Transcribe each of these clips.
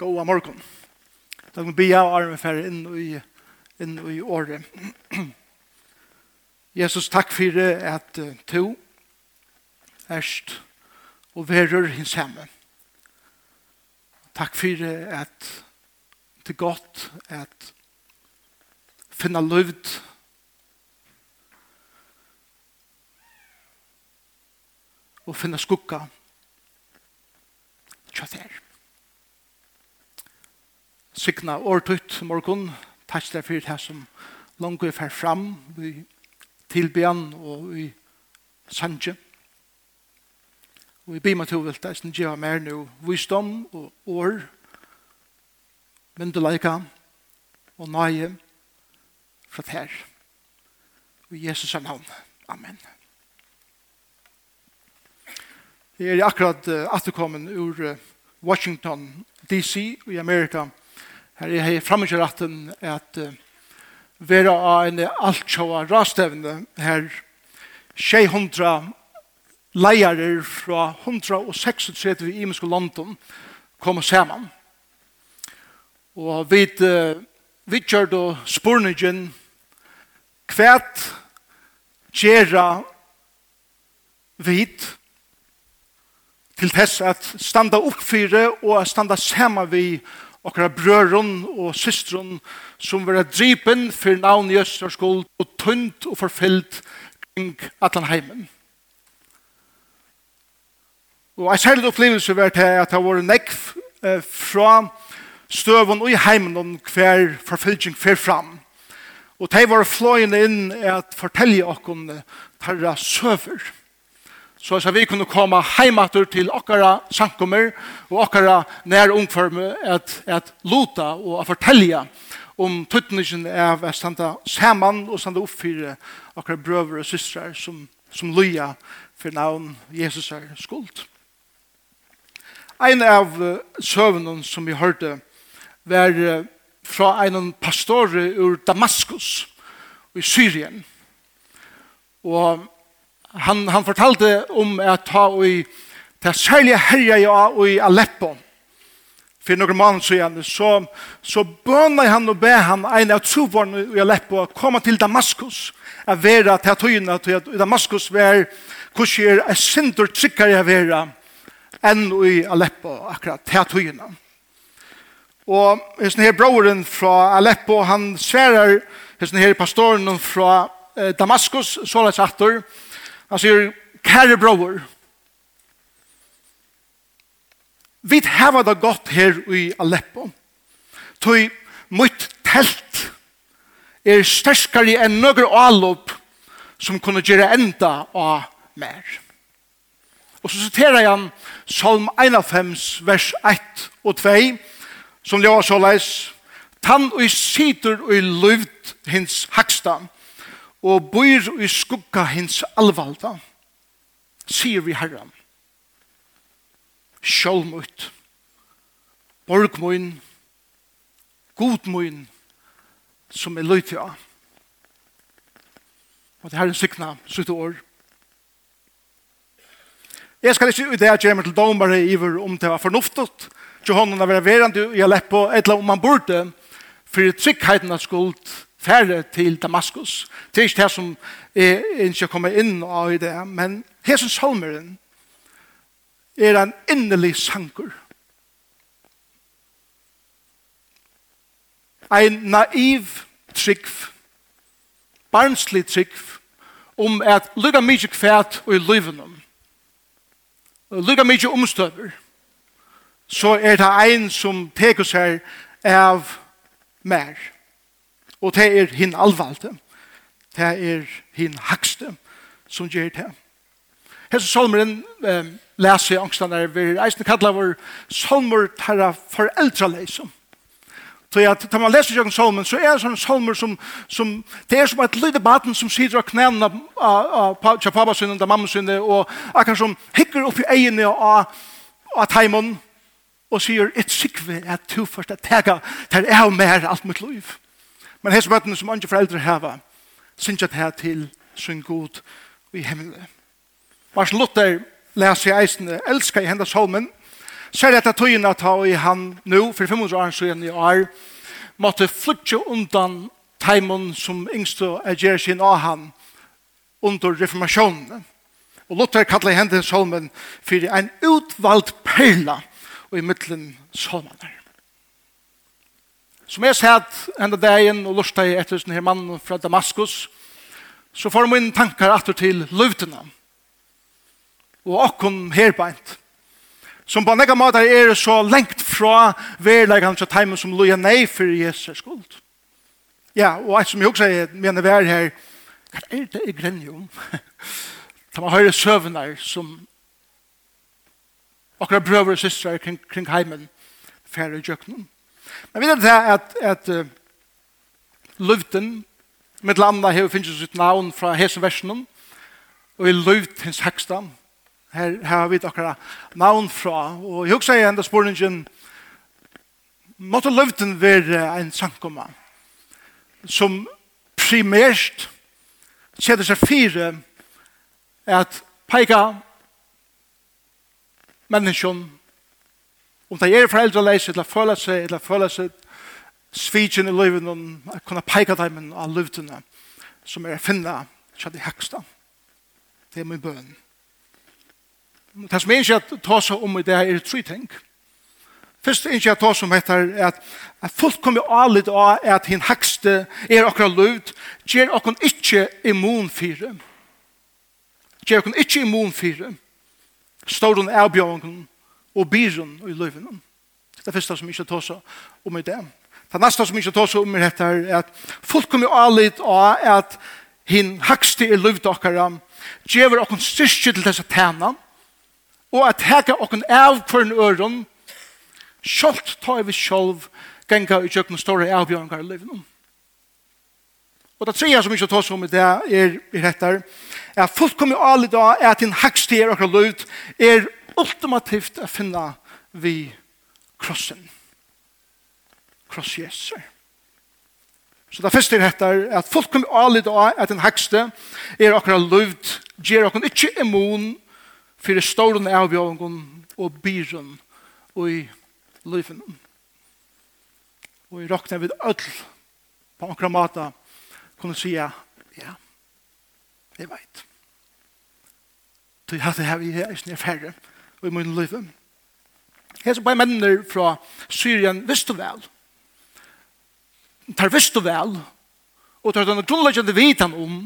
Gåa morgon. Da kan vi be av armen for inn i, inn i året. Jesus, takk for at to erst og verer hins hemme. Takk for at det er godt at finna løvd og finna skukka tja der sikna årtutt morgon. Takk deg for det som langt er fer fram i tilbyen og i sanje. Og i bima til vilt, jeg synes jeg mer nå visdom og år, myndeleika og nøye fra her. I Jesus navn. Amen. Jeg er akkurat uh, atterkommen ur uh, Washington DC i Amerika. Her er jeg fremme til retten at uh, være av en altsjåa rastevne her 600 leiere fra 136 i imenske London kommer saman. Og vi uh, vi kjørte og spurningen kvært gjerra vidt til tess at standa oppfyre og standa saman vid okkara brøren og systeren som vera dripen for navn i Østers skuld og tunt og forfyllt kring Atlanheimen. Og en særlig opplevelse var til at det var nekv eh, fra støvun og i heimen om hver forfylking fer fram. Og de var fløyende inn at fortelle okkon tarra søver så skal vi kunne komme heimater til okkara sankummer og okkara nær ungforme at, at luta og at fortelle om tøtningen av at standa saman og standa oppfyre okkara brøver og systrar som, som løya for navn Jesus er skuld. Ein av søvnen som vi hørte var fra en pastor ur Damaskus i Syrien. Og han, han fortalte om at ta i det særlige herja ja, i Aleppo for noen måneder siden, så, så bønner han og ber han en av trovarene i Aleppo å komme til Damaskus, å være til tøyene til at Damaskus var hvordan er sinter synder tryggere å være enn i Aleppo akkurat til tøyene. Og hesten her broren fra Aleppo, han sverer hesten her pastoren fra Damaskus, så er det Han sier, kære bror, vi har det godt her i Aleppo. Tøy, mot telt er sterskere enn noen avlopp som kunne gjøre enda av mer. Og så siterer han Salm 51, vers 1 og 2, som lever så leis, Tann og sitter og i løvd hins hakstam, og bor i skugga hins alvalda, sier vi herran. Sjálmut, borgmun, godmun, som er løyt ja. Og det her er en sikna, sitt år. Jeg skal ikke ut det jeg kommer til domare iver om det var fornuftet, til hånden av være verand i Aleppo, eller om man burde, for tryggheten av skuld, færre til Damaskus. Det er ikke det som er ikke kommer inn av i det, men hesen salmeren er en innelig sanker. Ein naiv trygg, barnslig trygg, om at lukka mykje kvært og i livenom, lukka mykje omstøver, så er det ein som teker seg av mer. Og det er hin alvalte. Det er hin hakste som gjør det. Hesse salmeren eh, leser i angstene der vi eisne kallar vår salmer tæra foreldraleisum. Så ja, når man leser jøkken salmen, så er det sånne salmer som, som det er som et lite baden som sitter av knæene av, av, pappa sin og mamma sin, og akkurat som hikker opp i egene av, av teimen, og sier, et sikve er tuførst at tega, der er mer alt mitt liv. Men hese bøttene som andre foreldre heva, synes jeg det til sin god i himmelen. Martin Luther leser i eisene, elsker i hendet solmen, ser etter tøyen at i han nå, for 500 år siden i år, måtte flytte undan teimen som yngste er sin av han under reformasjonen. Og Luther kallar hendet solmen for en utvalgt perla og i middelen solmaner. Som jeg sett enda dagen og lurte etter denne mannen fra Damaskus, så får min tankar atter til løvdene. Og okken herbeint. Som på nekka måte er så lengt fra verleggen til teimen som loja nei for Jesus skuld. Ja, og et som jeg også mener vær her, hva er det i grenjum? Da man hører søvner som akkurat brøver og systrar kring, kring heimen færre i djøknen. Men vi vet det at, at uh, løvden, med landa her finnes sitt navn fra hese versen, og i løvd hins heksta, her, her har vi akkurat navn fra, og jeg husker jeg enda spørningen, måtte løvden være en sankomma, som primært setter seg fire at peika menneskjon Om det er foreldre foreldreleis, eller føler seg, eller føler seg svitjen i livet, og kunne peika dem av livene som er å finne til det heksta. Det er min bøn. Det som er ikke at ta seg om i det er tre ting. Først er ikke at ta seg om etter at, at folk kommer av litt av at hinn hekste er akkurat livet, gjør akkurat ikke immun. Gjør akkurat ikke immun fire. Står hun avbjørnene og byrån i løven. Det er første som ikke tar seg om i det. Det neste som ikke tar seg om i dette er at folk kommer avlitt av at hin hakste i løyven dere gjør dere styrke til disse tænene og at heka dere av for en øren Sjalt tar vi sjolv genga i kjøkken store avbjørngar i løyven. Og det tredje som ikke tar seg om i det er i dette er at folk kommer alle avlitt av at hin hakste i dere løyven er ultimativt å finne vi krossen. Kross Jesus. Så det første er dette er at folk kommer alle da at den hekste er akkurat løvd, gjør akkurat ikke immun for det store avgjøringen og byren og i løven. Og i råkne vi ødel på akkurat måte kunne si ja, jeg vet. Så jeg hadde her i her i færre og i min liv. Hese bare mennene fra Syrien visste vel. Tar visste vel, og tar denne grunnleggende vitan om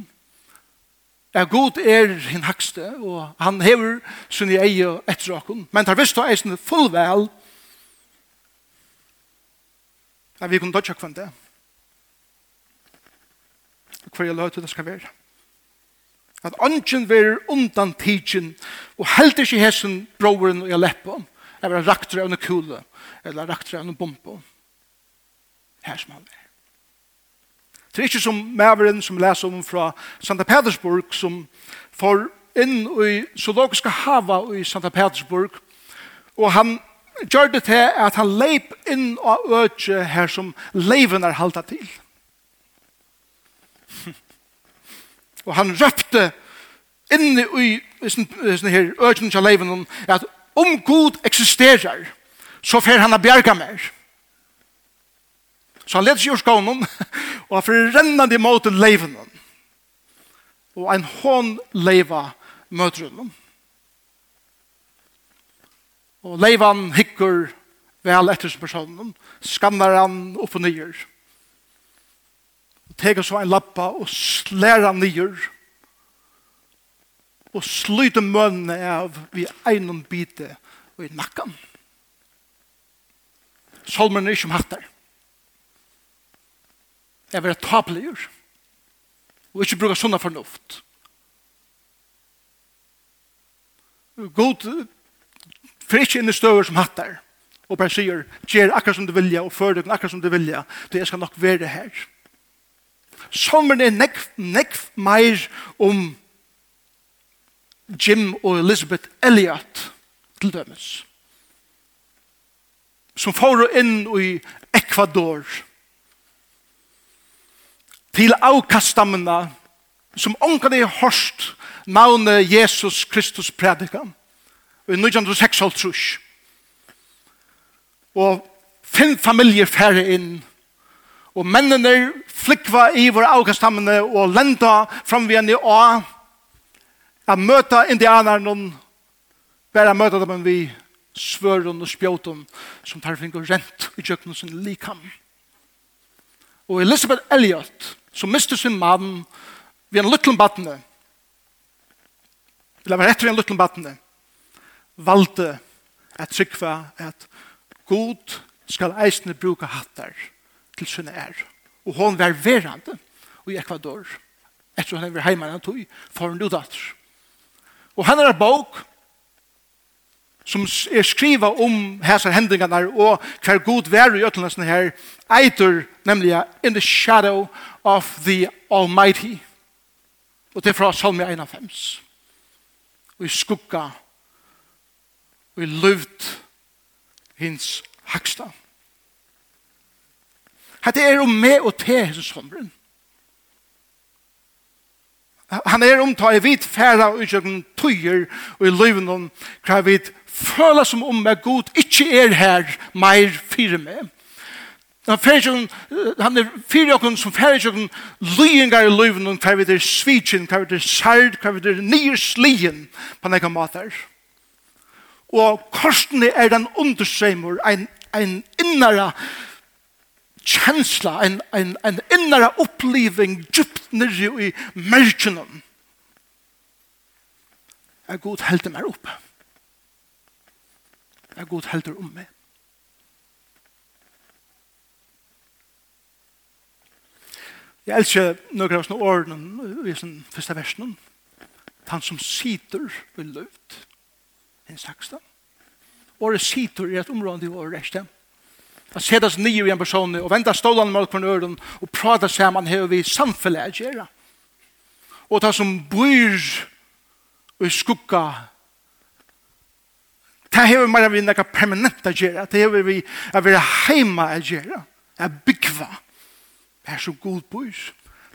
at god er hin hakste, og han hever sin i eie etter åkken, men tar visste eisen full vel, at vi kunne dødja kvann det. Hver jeg løy det skal være at ånden vil undan tidsen, og helt ikke hessen broren og jeg lepper eller rakter av en kule, eller rakter av en bombe. Her som han er. Det er ikke som maveren som leser om fra Santa Petersburg, som får inn i zoologiske hava i Santa Petersburg, og han gjør det til at han leip inn og øtje her som leiven er halta til. Og han røpte inni i sånne her økene til leven at om Gud eksisterer, så fer han a bjerga mer. Så han leder seg i skånen, og han får fer rennande imot leven. Og en hån leiva møter honom. Og leivan hikker vel etter som personen, skannar han opp og nyer. Teg så en lappa og slær han nyer og sluter mønene av vi egnom bite og i nakkan. Solmen er ikke om hattar. Jeg vil ha tapligur og ikke bruka sånne fornuft. God for ikke inn i støver som hattar og bare sier, gjer akkurat som du vilja og før deg akkurat som du vilja, det jeg skal nok være her. Sommeren er nekv, nekv meir om Jim og Elizabeth Elliot til dømes. Som får inn i Ecuador til avkastammene som ångan er hørst navnet Jesus Kristus predika i 1906 og Og fem familier færre inn Og mennene flikva i våre avkastammene og lenda framvigende av at møta indianerne bare møta dem vi svøren og spjåten som tar fink rent i kjøkkenen sin likam. Og Elizabeth Elliot, som mister sin mann vi en liten battene, eller var etter en liten battene, valgte at trykva at god skal eisne bruka hattar til sin er. Og hon var verande i Ecuador. Etter han var heimene tog, for hun datter. Og han er en bok som er skriva om hæsar hendingarna og hver god vær i ötlundasen her eitur nemlig In the Shadow of the Almighty og det er fra Salmi 51 og i skugga og i luft hins hakstad Hette er om meg og te hese sommeren. Han er om ta i vit færa og utjøkken tøyer og i løyven om hva vi føler som om meg god ikke er her meir fire med. Han fyrir han er fire okken som færa sjøkken løyengar i løyven om hva vi er svitsin, hva vi er sard, hva vi er nyer slien på nekka matar. Og korsene er den understreimur, ein, en innara känsla, en, en, en innere uppliving djupt nere i märkenen. Jeg god helter meg opp. Jeg god helter om meg. Jeg elsker noen av sånne ordene i den første versen. Han som sitter i løvd. En sakstad. Året sitter i et område i året at sedas nio i en person og venda stålan mot hvernig øren og prata saman hever vi samfellet at gjøre. Og ta som bryr og skugga det hever mer vi nekka permanenta at gjøre det hever vi at være heima at gjøre at byggva det er så god bor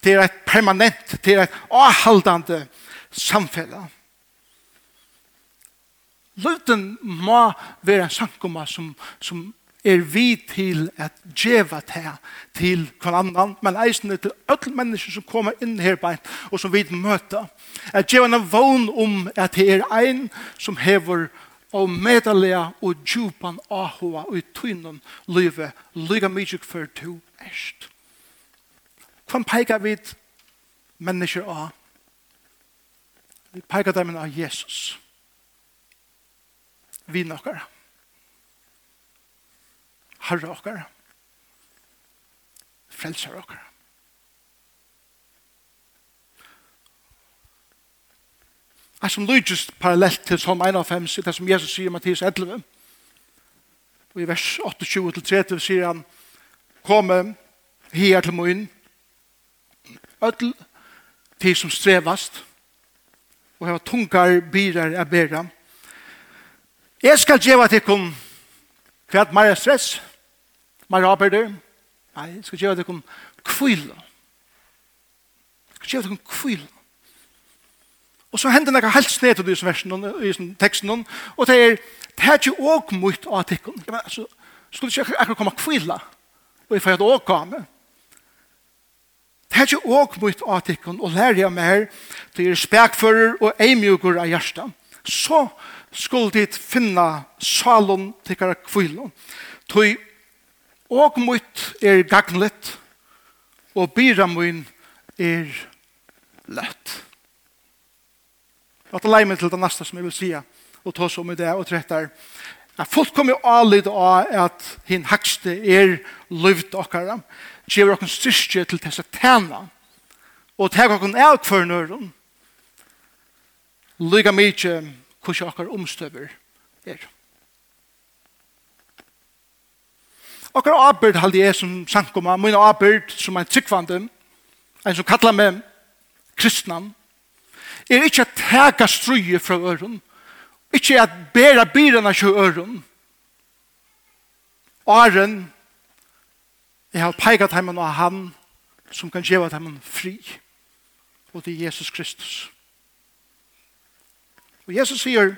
det er et permanent det er et avhaldande samfellet Løvden må være en sankumma som, som er vi til at djeva det til hver annan, men eisene til alle mennesker som kommer inn her beint, og som vi møter. At djeva en vogn om at det er ein som hever og medalega og djupan ahua og i tynnen lyve, lyga mykje for to erst. Hva peikar vi mennesker av? Vi peikar dem av Jesus. Vi nokkara herre okkar, frelser okkar. Det som lydjust parallelt til som 91, det som Jesus sier i Mattias 11, og i vers 28-30 sier han, Komme her til moin, ødel til som strevast, og heva tungar byrar er bera. Jeg skal djeva til kun, for at stress, Men raper det. Nei, jeg skal gjøre dere om kvile. Jeg skal gjøre dere om kvile. Og så hender det helt sned til disse versene, i teksten, og det er, det er ikke også mot av tikkene. Jeg altså, skulle ikke akkurat komme kvile, og jeg får et også komme. Det er ikke også mot av tikkene, og lærer jeg mer til er spekfører og eimjuker av hjertet. Så skulle dit finna salon tikkara kvile. Tøy og mot er gagnlet, og byra min er løtt. Jeg tar lei til det neste som jeg vil si, og ta som i det og trettar. Jeg fullkommer alid av at hin hakste er løyvd okkara, gjør okken styrstje til tessa tæna, og teg okken av kvar nøyren, lyga mykje hvordan okkar omstøver er. Akkurat arbeid halde jeg som sankoma, min arbeid som en tryggvande, en som kallar meg kristnan, er ikkje at tega struje fra øren, ikkje at bera byrana kjø øren. Aren, jeg har peikat heimann av han som kan gjeva heimann fri, og det er Jesus Kristus. Og Jesus sier,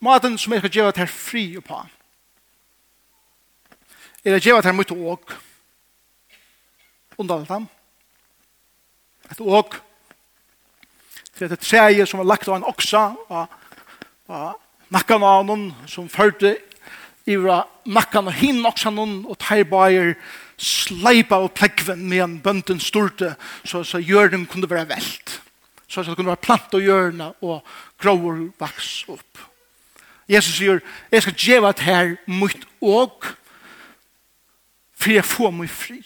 maten som jeg kan gjeva heimann fri på han, er det djeva til mot åk. Undalt dem. Et åk. Det er et treje som var lagt av en oksa og, og nakkan av noen som førte ivra nakkan og hinn oksa noen og teirbaier sleipa og plekven med en bønden storte så, så hjørnen kunne være velt. Så, så det kunne være plant og hjørne og gråer vaks opp. Jesus sier, jeg skal djeva til her mot åk for jeg får meg fri.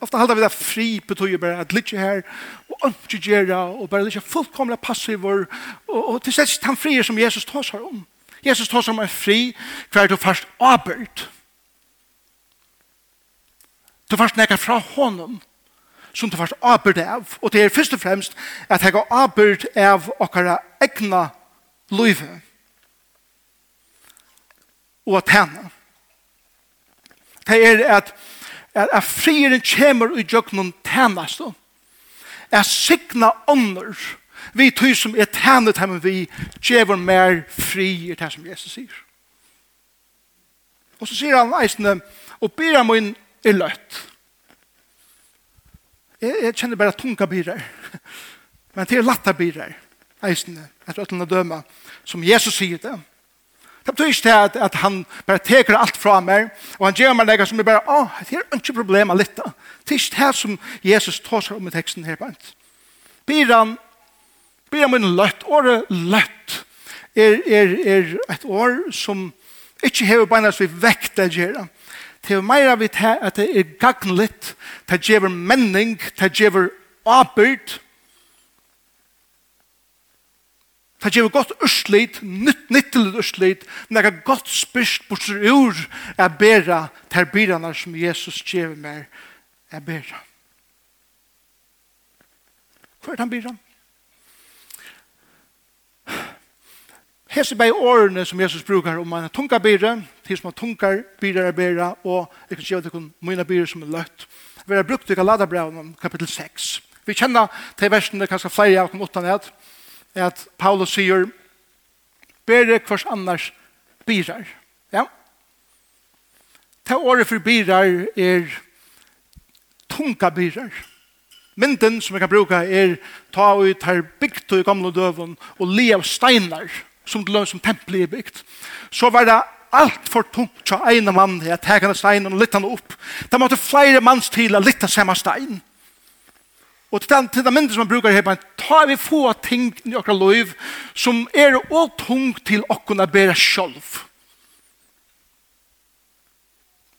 Ofta halda vi det fri betyr bare at litt her, og ikke gjøre og bare litt fullkomna passiver, og, og til sett han frier som Jesus tar seg om. Jesus tås om en fri, hver du først arbeid. Du først nekker fra honom, som du først arbeid av, og det er først og fremst at jeg har arbeid av okkara egna livet og at henne. Det er at, at, at frieren kommer i djøknen tjenest. Jeg signa ånder vi tog som er tjenet her, vi gjør mer fri i det som Jesus sier. Og så sier han eisende, og bira min er løtt. Jeg, jeg kjenner bare tunga birar. Men det er latta birar, eisene, etter øtlanda døma, som Jesus sier det. Det betyr ikke at, at han bare teker alt fra meg, og han gjør meg det som er bare, å, det er ikke problem å lytte. Det er ikke det som Jesus tar seg om i teksten her på ent. Byr han, byr han min løtt, året løtt, er, er, er et år som ikke har beina som vekt det gjør. Det er mer av det at det er gagnlitt, det gjør menning, det gjør arbeid, Det gjør godt urslit, nytt, nyttelig urslit, men det er godt spyrst bort sur ur er bera ter byrana som Jesus gjør mer er bera. Hva er den biran? Hese bei årene som Jesus brukar om en tunga byrre, til som en tungar byrre er bera, og jeg kan skrive til myna byrre som er løtt. Vi har brukt det i Galatabrevet om kapittel 6. Vi kjenner til versene kanskje flere av dem, åttan et, at Paulus sier bere hvers annars byrar. Ja? Ta året for byrar er tunga byrar. Mynden som vi kan bruka er ta ut her bygd i gamle døven og li av steinar som det som tempel er bygd. Så var det alt for tungt til ene mann her, tegene steinen og lyttene opp. Det måtte flere manns til å lytte samme stein. Og til den, til den mindre som man brukar her, ta vi få ting i okra liv som er og tung til okkona bæra sjálf.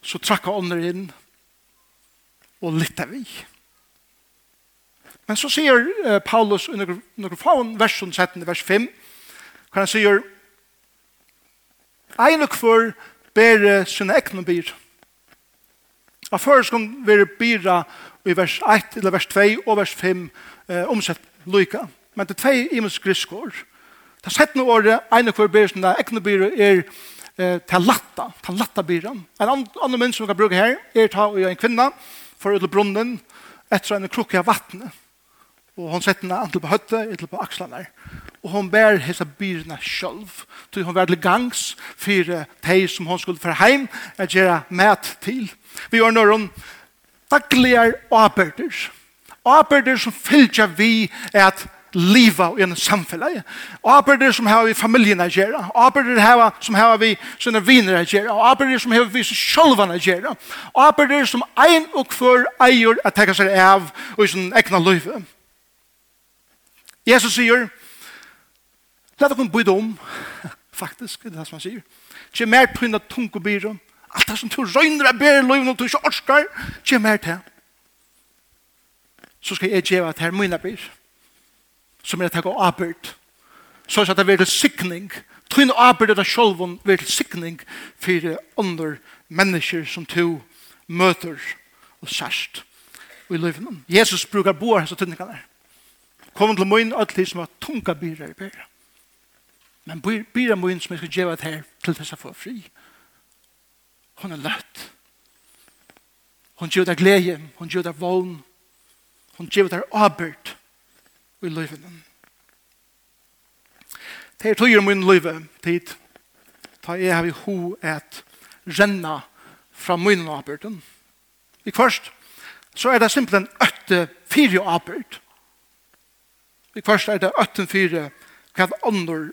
Så trakka ånder inn og lytta vi. Men så sier uh, Paulus i noen faun vers 17, vers 5, hvor han sier Ein og hver bære sine ekne byr. Av før skal vi byra i vers 1 eller vers 2 og vers 5 eh, omsett lyka. Men det er tvei imens griskår. Det er sett noe året, ene hver byr som det ekne byr er eh, til latta, til latta byren. En annen mynd som vi kan bruke her er ta og en kvinna for ut til brunnen etter en krukke av vattnet. Og hon sette henne antil på høtte, antil på akslene. Og hon bær hese byrene selv. Så hon var til gangs for de som hon skulle få hjem, og gjøre mat til. Vi gjør når hun, dagligar åperder. Åperder som fylgja vi at liva i en samfellegi. Åperder som har vi familjen at gjøre. Åperder som har vi sine viner at gjøre. Åperder som har vi sjolvan at gjøre. Åperder som ein og hver eier at teka seg av og i sin egna liv. Jesus sier, la dere byde om, faktisk, det er det som han sier, Kje mer pynna tungo byrum, Alt det som du røyner av bedre liv når du ikke orsker, gjør mer til. Så skal jeg gjøre at her mine blir, som er at jeg går avbyrd. Så at det blir til sikning. Tøyne avbyrd av sjolven blir til sikning for andre mennesker som du møter og sørst i livet. Jesus bruker boer hans og tøyningene. Kom til min ødelig som har tunga byrer i bedre. Men byrer min som jeg skal gjøre at her til disse får fri. Hon er løtt. Hon gjør deg glede, hon gjør deg vogn, hon gjør deg arbeid i livet. Det er tøyer min livet, tid, da jeg har i ho et renna fra min arbeid. I først, så er det simpelthen øtte fire arbeid. I først er det øtten fire hva andre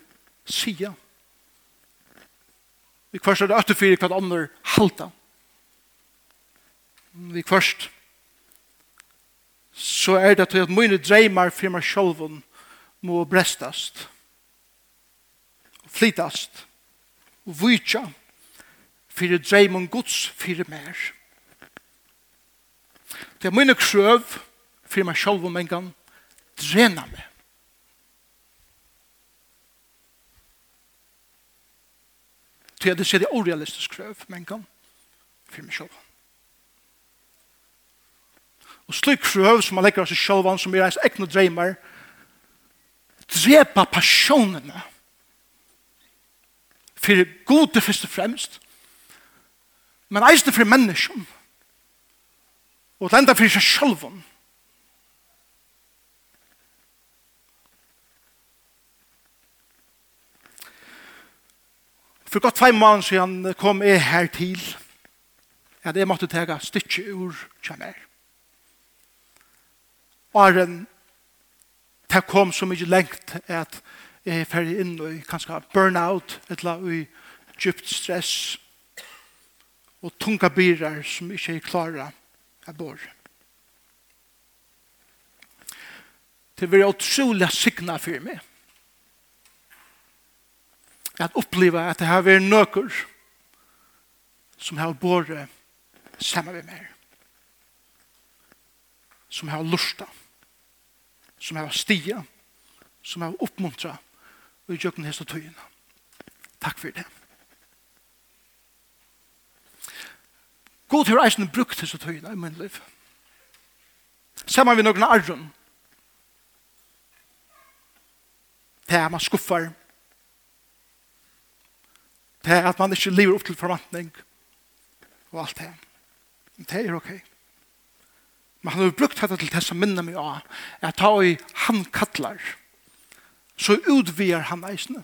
sier. Vi kvørst er det øtter fyrir hva andre halta. Vi kvørst så er det til at mine dreymar fyrir meg sjolven må brestast flytast og vujtja fyrir dreimon gods fyrir mer. Det er mine krøv fyrir meg sjolven mengan drena meg. til at det ser det orealistisk krøv, men kan for meg selv. Og slik krøv som man legger av seg selv, som er ens ekne dreimer, drepa passionene for gode først og fremst, men eisne for menneskene, og det enda for seg selv, For godt fem måneder siden kom jeg her til at jeg måtte ta styrke ur kjemmer. Åren det kom så mye lengt at jeg er ferdig inn i kanskje burnout eller i djupt stress og tunga byrar som ikke er klare av bor. Det var utrolig signa for meg at oppleva at det har vært nøkker som har båret sammen med meg. Som har lusta. Som har stia. Som har oppmuntra. Og i jøkken hest og tøyene. Takk for det. God har eisen brukt hest og tøyene i min liv. Sammen med noen arren. Det er man skuffar. Det Det er at man ikke lever opp til forventning og alt det. Det er ok. Men han har brukt dette til det som minner meg av at ta i han kattler så utvier han eisene.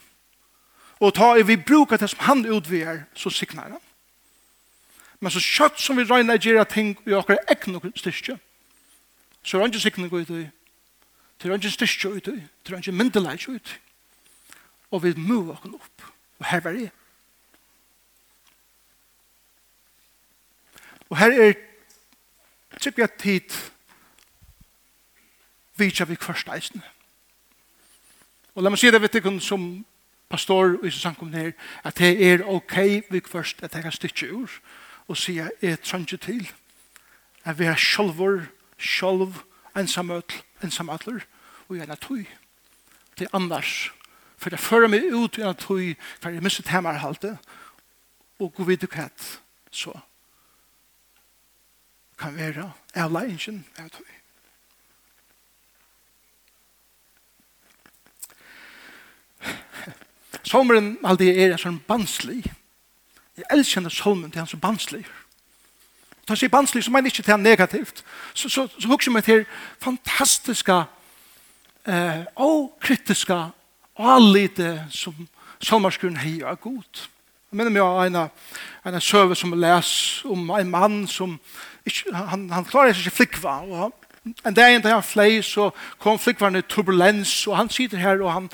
Og ta i vi bruker det som han utvier så signar han. Men så kjøtt som vi regner gjør ting i akkurat egn og styrke så er han ikke signar ut i det er ikke styrke ut i det er ikke myndeleik ut i. og vi må åkken opp og her var det Og her er tykker jeg tid vidtja vi kvørst eisen. Og la meg si det vet ikke som pastor i Jesus samkomne her, at det er ok vi kvørst at jeg kan stykke ur og si at jeg trenger til at vi er sjolvor, sjolv, ensamøtl, ensamøtler og gjerne tøy. Det er annars. For det fører meg ut gjerne tøy for jeg mistet hemmerhalte og gå vidt og kvett så kan være av leingen av tog. Sommeren alltid er en sånn banslig. Jeg elsker denne solmen til han som banslig. Da han sier banslig, så mener jeg ikke til han negativt. Så, så, så husker jeg meg til fantastiska, eh, og kritiska, og allite som sommerskrunnen hei av godt minner meg av en, en søve som les om en mann som ikke, han, han klarer seg ikke flikva. Og en dag da han flei, så kom flikvaren i turbulens, og han sitter her, og han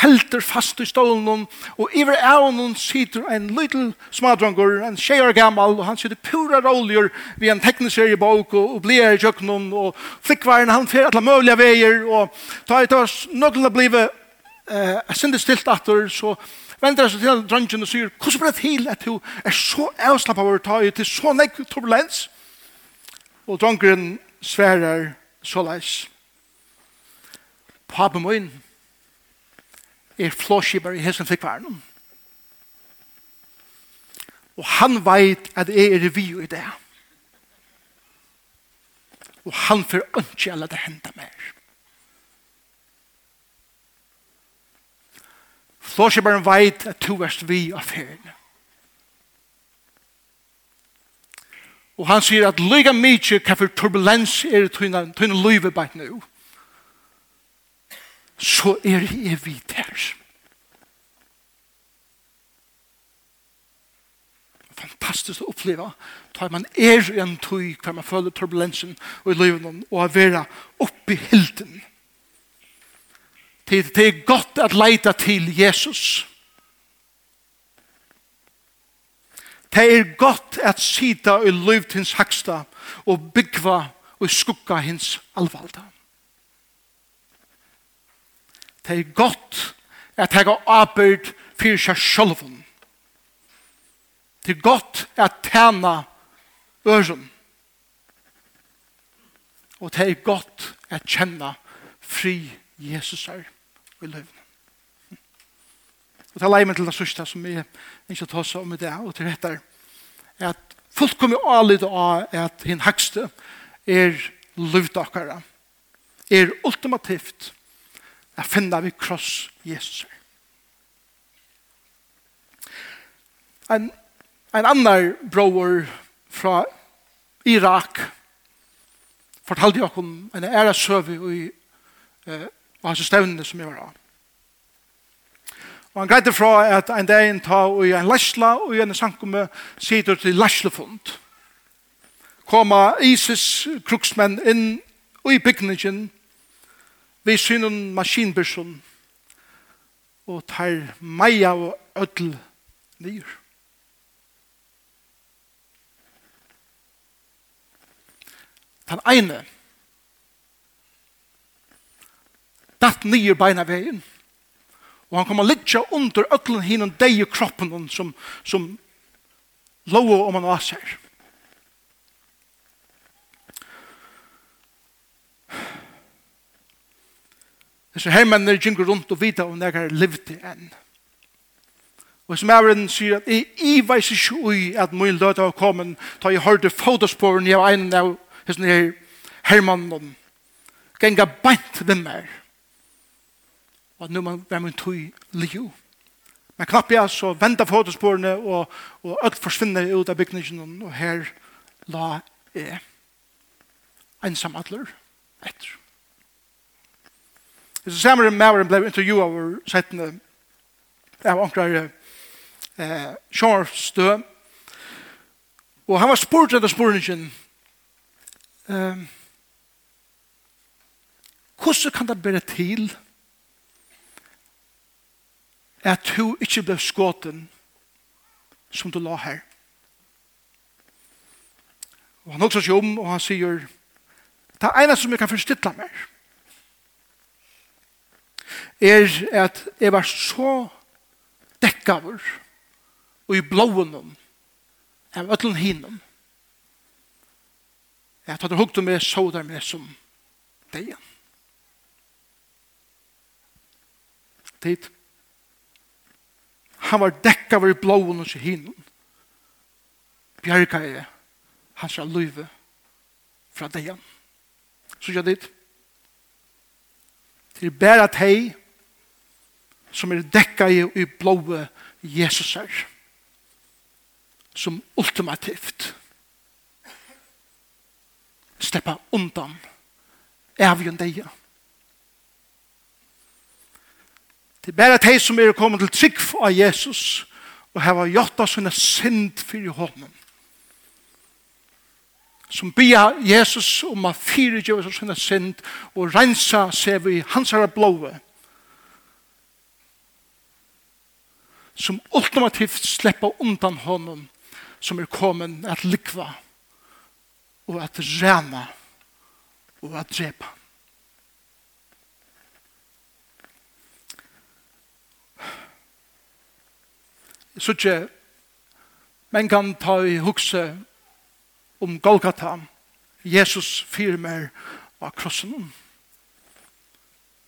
helter fast i stålen, og iver av honom sitter en liten smadrangor, en tjejer gammal, og han sitter pura roller ved en tekniserie bok, og, og blir i kjøkkenen, og flikvaren, han fer alle mulige veier, og ta et oss nøkkelen blive eh, sinne stilt atter, så vender seg til drangen og sier, hvordan blir det til at du er så avslapp av å ta i til så nekk turbulens? Og dronjen sverer så leis. Papen min er flåskibar i hessen fikkvaren. Og han veit at jeg er vi i det. Og han får ikke alle det henda mer. Flåskiparen veit at to erst vi av ferien. Og han sier at lyga mykje hva for turbulens er tøyna tøyne løyve bæt nu. Så er jeg vidt her. Fantastisk å oppleva. Da man er i en tøy hva man føler turbulensen og i løyven og å være i hilden. Fantastisk Det er godt at leita til Jesus. Det er godt at sida i løyvd hins haksta og byggva og skugga hins alvalda. Det er godt at hega arbeid fyrir seg sjolvun. Det er godt at tæna øren. Og det er godt at kjenna fri Jesus er i løyvene. Og det er leie meg til det sørste som jeg ikke tar seg om i det, og til dette er at folk kommer avlid av at hinn hakste er løyvdakere, er ultimativt at finna vi kross Jesus. En, en annar bror fra Irak fortalte jeg om en æresøve i eh, og hans stevnene som jeg var av. Og han greide fra at en dag en ta og en læsla og en sankumme sider til læslefond. Koma ISIS kruksmenn inn og i bygningen vi synen maskinbyrsen og tar meia og ødel nyr. Den ene datt nye beina veien. Og han kom å ligge under øklen hinn deg i kroppen som, som lov om han var seg. Disse hermennene mennene rundt og vita om jeg har livet til enn. Og som ævren sier at jeg veis ikke ui at min løte har kommet da jeg hørte fotosporen i var en av hessene her hermannen. Genga beint ved meg og nu man, var man tog liu. Men knapp jeg så venda fotosporene og, og alt forsvinner ut av bygningen og her la jeg ensam atler etter. Så samer Maveren ble intervjuet over settene av omkrar eh, Sjårstø og han var spurt etter sporingen eh, hvordan kan det bære til at du ikke ble skåten som du la her. Og han også sier om, og han sier, det er ene som jeg kan forstille meg, er at jeg var så dekkaver og i blåen av øtlen hinnom. at tatt hukte meg så der med som deg. Tid. Han var dekka var i blåen og hinnom. Bjerga er hans løyve fra deg. Så gjør dit. Det er bare teg som er dekka i, i blåe Jesus er Som ultimativt steppa undan avgjøn deg. Ja Det er bare de som er kommet til trygg av Jesus og har gjort oss en synd for hånden. Som bia Jesus om å fyre Jesus oss en synd og rensa seg ved hans herre blåve. Som ultimativt slipper undan hånden som er kommet at likva og at rena og at drepa. så ikke men kan ta i hukse om Golgata. Jesus firmer av krossen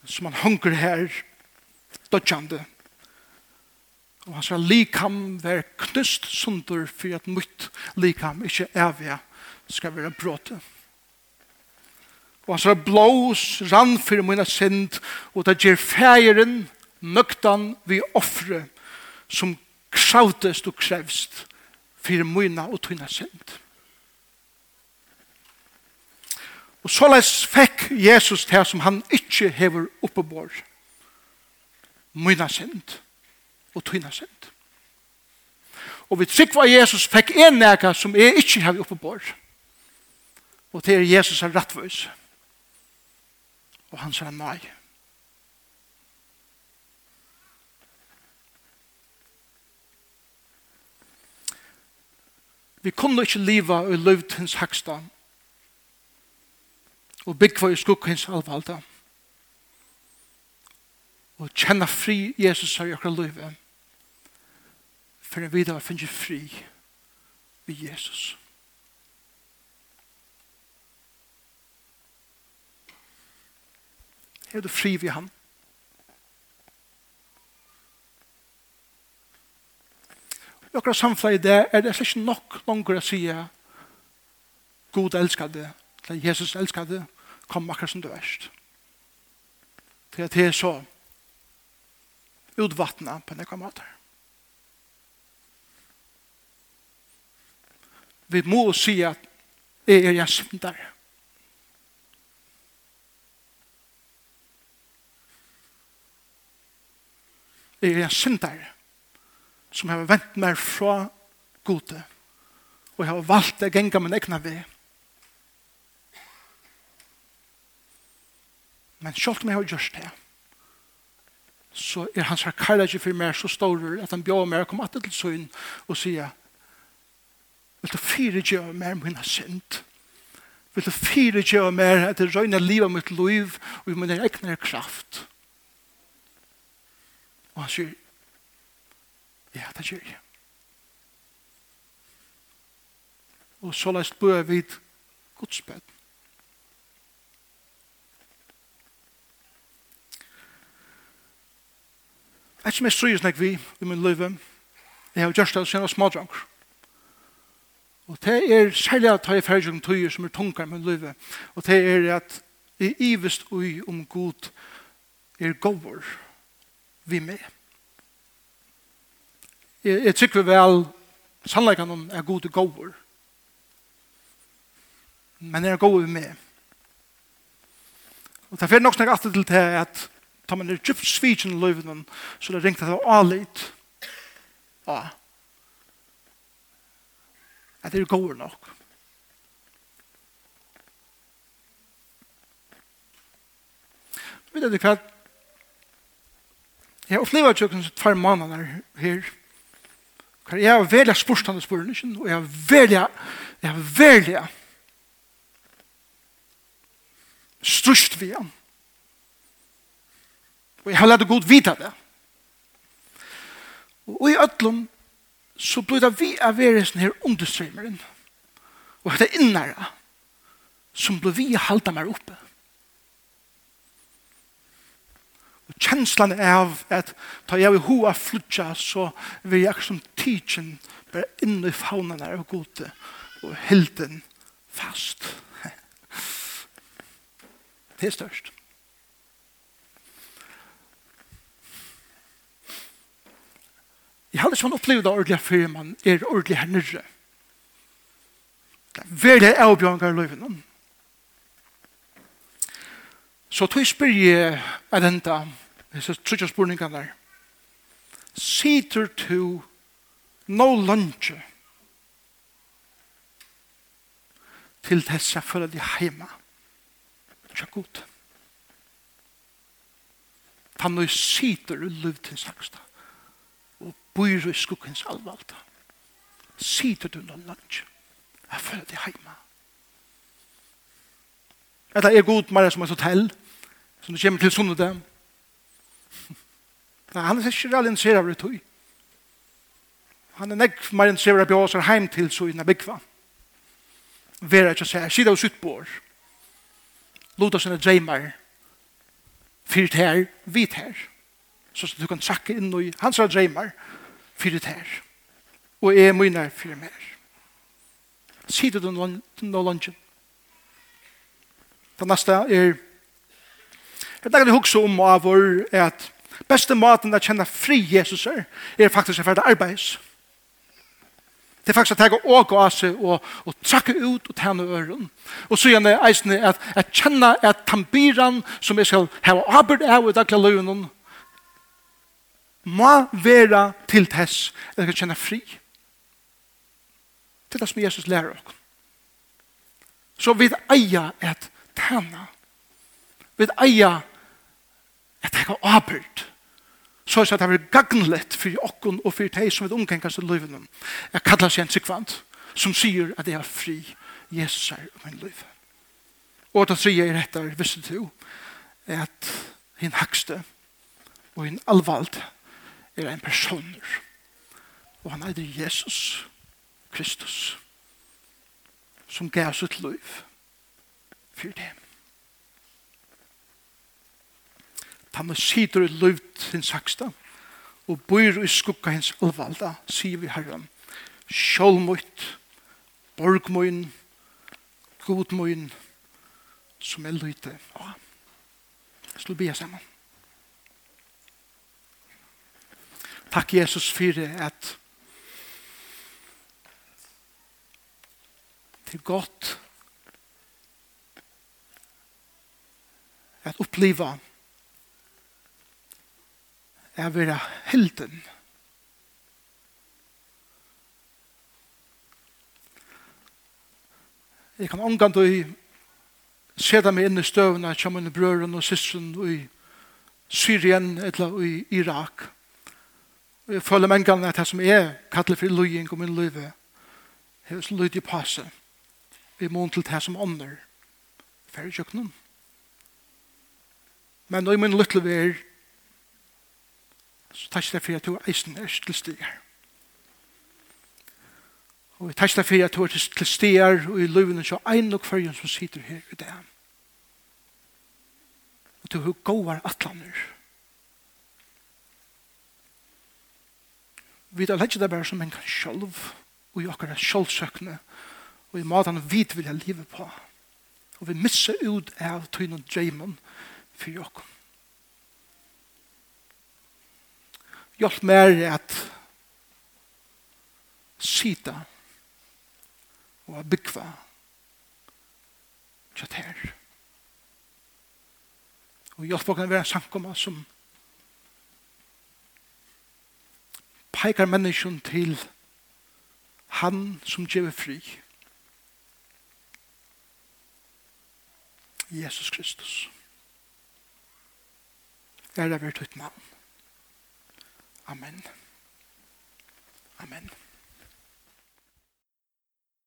som han hunker her dødjande og hans likam være knust sunder for at mitt likam ikke evige skal være bråte og hans blås rann for mina synd og det gjer feiren nøktan vi offre som kravtest og krevst for myna og tøyne synd. Og såleis fekk Jesus til som han ikke hever oppebår. myna synd og tøyne synd. Og vi trykk var Jesus fekk en nega som er ikke hever oppebår. Og til er Jesus er rettvis. Og han sier. Nei. Vi kunne ikke leve og løvd hans haksta. Og byggva i skukk hans alvalda. Og kjenna fri Jesus her i akkurat løyve. For en videre finne fri i Jesus. Er du fri ved ham? i okra samfunnet det er det slik nok langer å si God elsker det, eller Jesus elsker det, kom akkurat som du erst. Til at det er så utvattnet på nekka måter. Vi må si at jeg er en syndare. Jeg er en syndare som har vent meg fra gode, og jeg har valgt å genga min egna ved. Men selv om jeg har gjort det, så er hans her ikke for meg så stor at han bjør meg å komme til søgn og sier vil du fire gjøre meg min synd? Vil du fire gjøre meg at det røyner livet mitt liv og min egna kraft? Og han sier Ja, det gjør jeg. Og så la oss bør vi Guds bøtt. Et som jeg strøyes nek vi i min liv, jeg har gjørst av sina smådranker. Og det er særlig at jeg ferdig om tøyer som er tunga i min liv. Og det er at jeg ivest ui om god er gåvor vi med jeg, jeg tykker vel sannleggen om er gode gåver. Men er gode med. Og det er nok snakk alltid til det at ta man er djupt svitsen i løyvnen, så det ringte det var alit. Ja. At det er gåver nok. Vet du hva? Jeg har opplevd tjøkken tvær måneder her. Jeg har velja spørstande han i og jeg har velja, jeg har velja strust vi han. Og jeg har lett god vita det. Og i ødlom så blir det vi av veresen her understrømeren og det innere som blir vi halda meg oppe. kjenslan av at ta jeg i hoa flutja, så vil jeg som tidsen bare inn i faunan av gode og helden fast. Det er størst. Jeg hadde sånn opplevd det ordentlig før man er ordentlig her nere. Det er veldig avbjørnger i løven. Så tog jeg spør jeg er enda Jeg hese trutja spurningan der. Sitter tu no lunge til tessa fyrir di heima. Tja god. Ta no sitter u luv til saksta og bøyr i skukkens alvalta. Sitter du no lunge Jeg føler det heima. Eller er god mer som et hotell som du kommer til sunnet dem Nei, han er ikke reall interessert av det tog. Han er nekk mer interessert av bjøs og heim til så innan byggva. Vera ikke seg, sida og suttbår. Lota sine dreimar. Fyrt her, vit her. Så du kan trakke inn i hans dreimar. Fyrt her. Og er mine fyrt mer. Sida du nå lunchen. Det neste er Jeg tenker å huske om av vår er at Beste maten å kjenne fri Jesus er, er faktisk å være arbeids. Det er faktisk å ta jeg gå av seg og, og trakke ut og tjene øren. Og så gjerne eisene at jeg kjenner at tambiran som jeg skal ha arbeid av i daglig løgnen må være til tess at jeg kan kjenne fri. Det er det som Jesus lærer oss. Så vi eier et tjene. Vi eier at jeg har avbyrd. Så er det har vært gagnlett for okken og for deg som er omgengast i livet. Jeg kallar seg en sikvant som sier at jeg er fri Jesus er min liv. Og det sier jeg rett der, visste du, at hinn hakste og hinn alvald er en personer. Og han er Jesus Kristus som gav sitt liv for dem. Han sitter i løvd sin saksta, og bor i skukka hans alvalda, sier vi herren. Sjålmøyt, borgmøyen, godmøyen, som er løyte. Jeg skulle be sammen. Takk Jesus for at det er godt at oppleva er vera helden. Jeg kan omgang til seta meg inn i støvna som mine brøren og systeren i Syrien eller i Irak. Og jeg føler mange ganger at det som er kallar for løying og min løyve er så løyde i passe. Vi må til det som ånder. Færre kjøkkenen. Men i min lytte løyve er Så takk deg for at du er eisen er til stiger. Og takk deg for at du er til stiger og i løven så ein og kvarjon som sitter her i det. Og du er gåvar atlaner. Vi tar lett det bare som en kan sjølv og i akkurat sjølvsøkne og i maten vi vil ha livet på. Og vi misser ut av tøyne og dreimen for jokken. Hjelp meg at sita og at bygva kjatt her. Og hjelp meg å være en samkomma som peikar menneskjen til han som gjør fri. Jesus Kristus. Er det vært ut navn. Amen. Amen.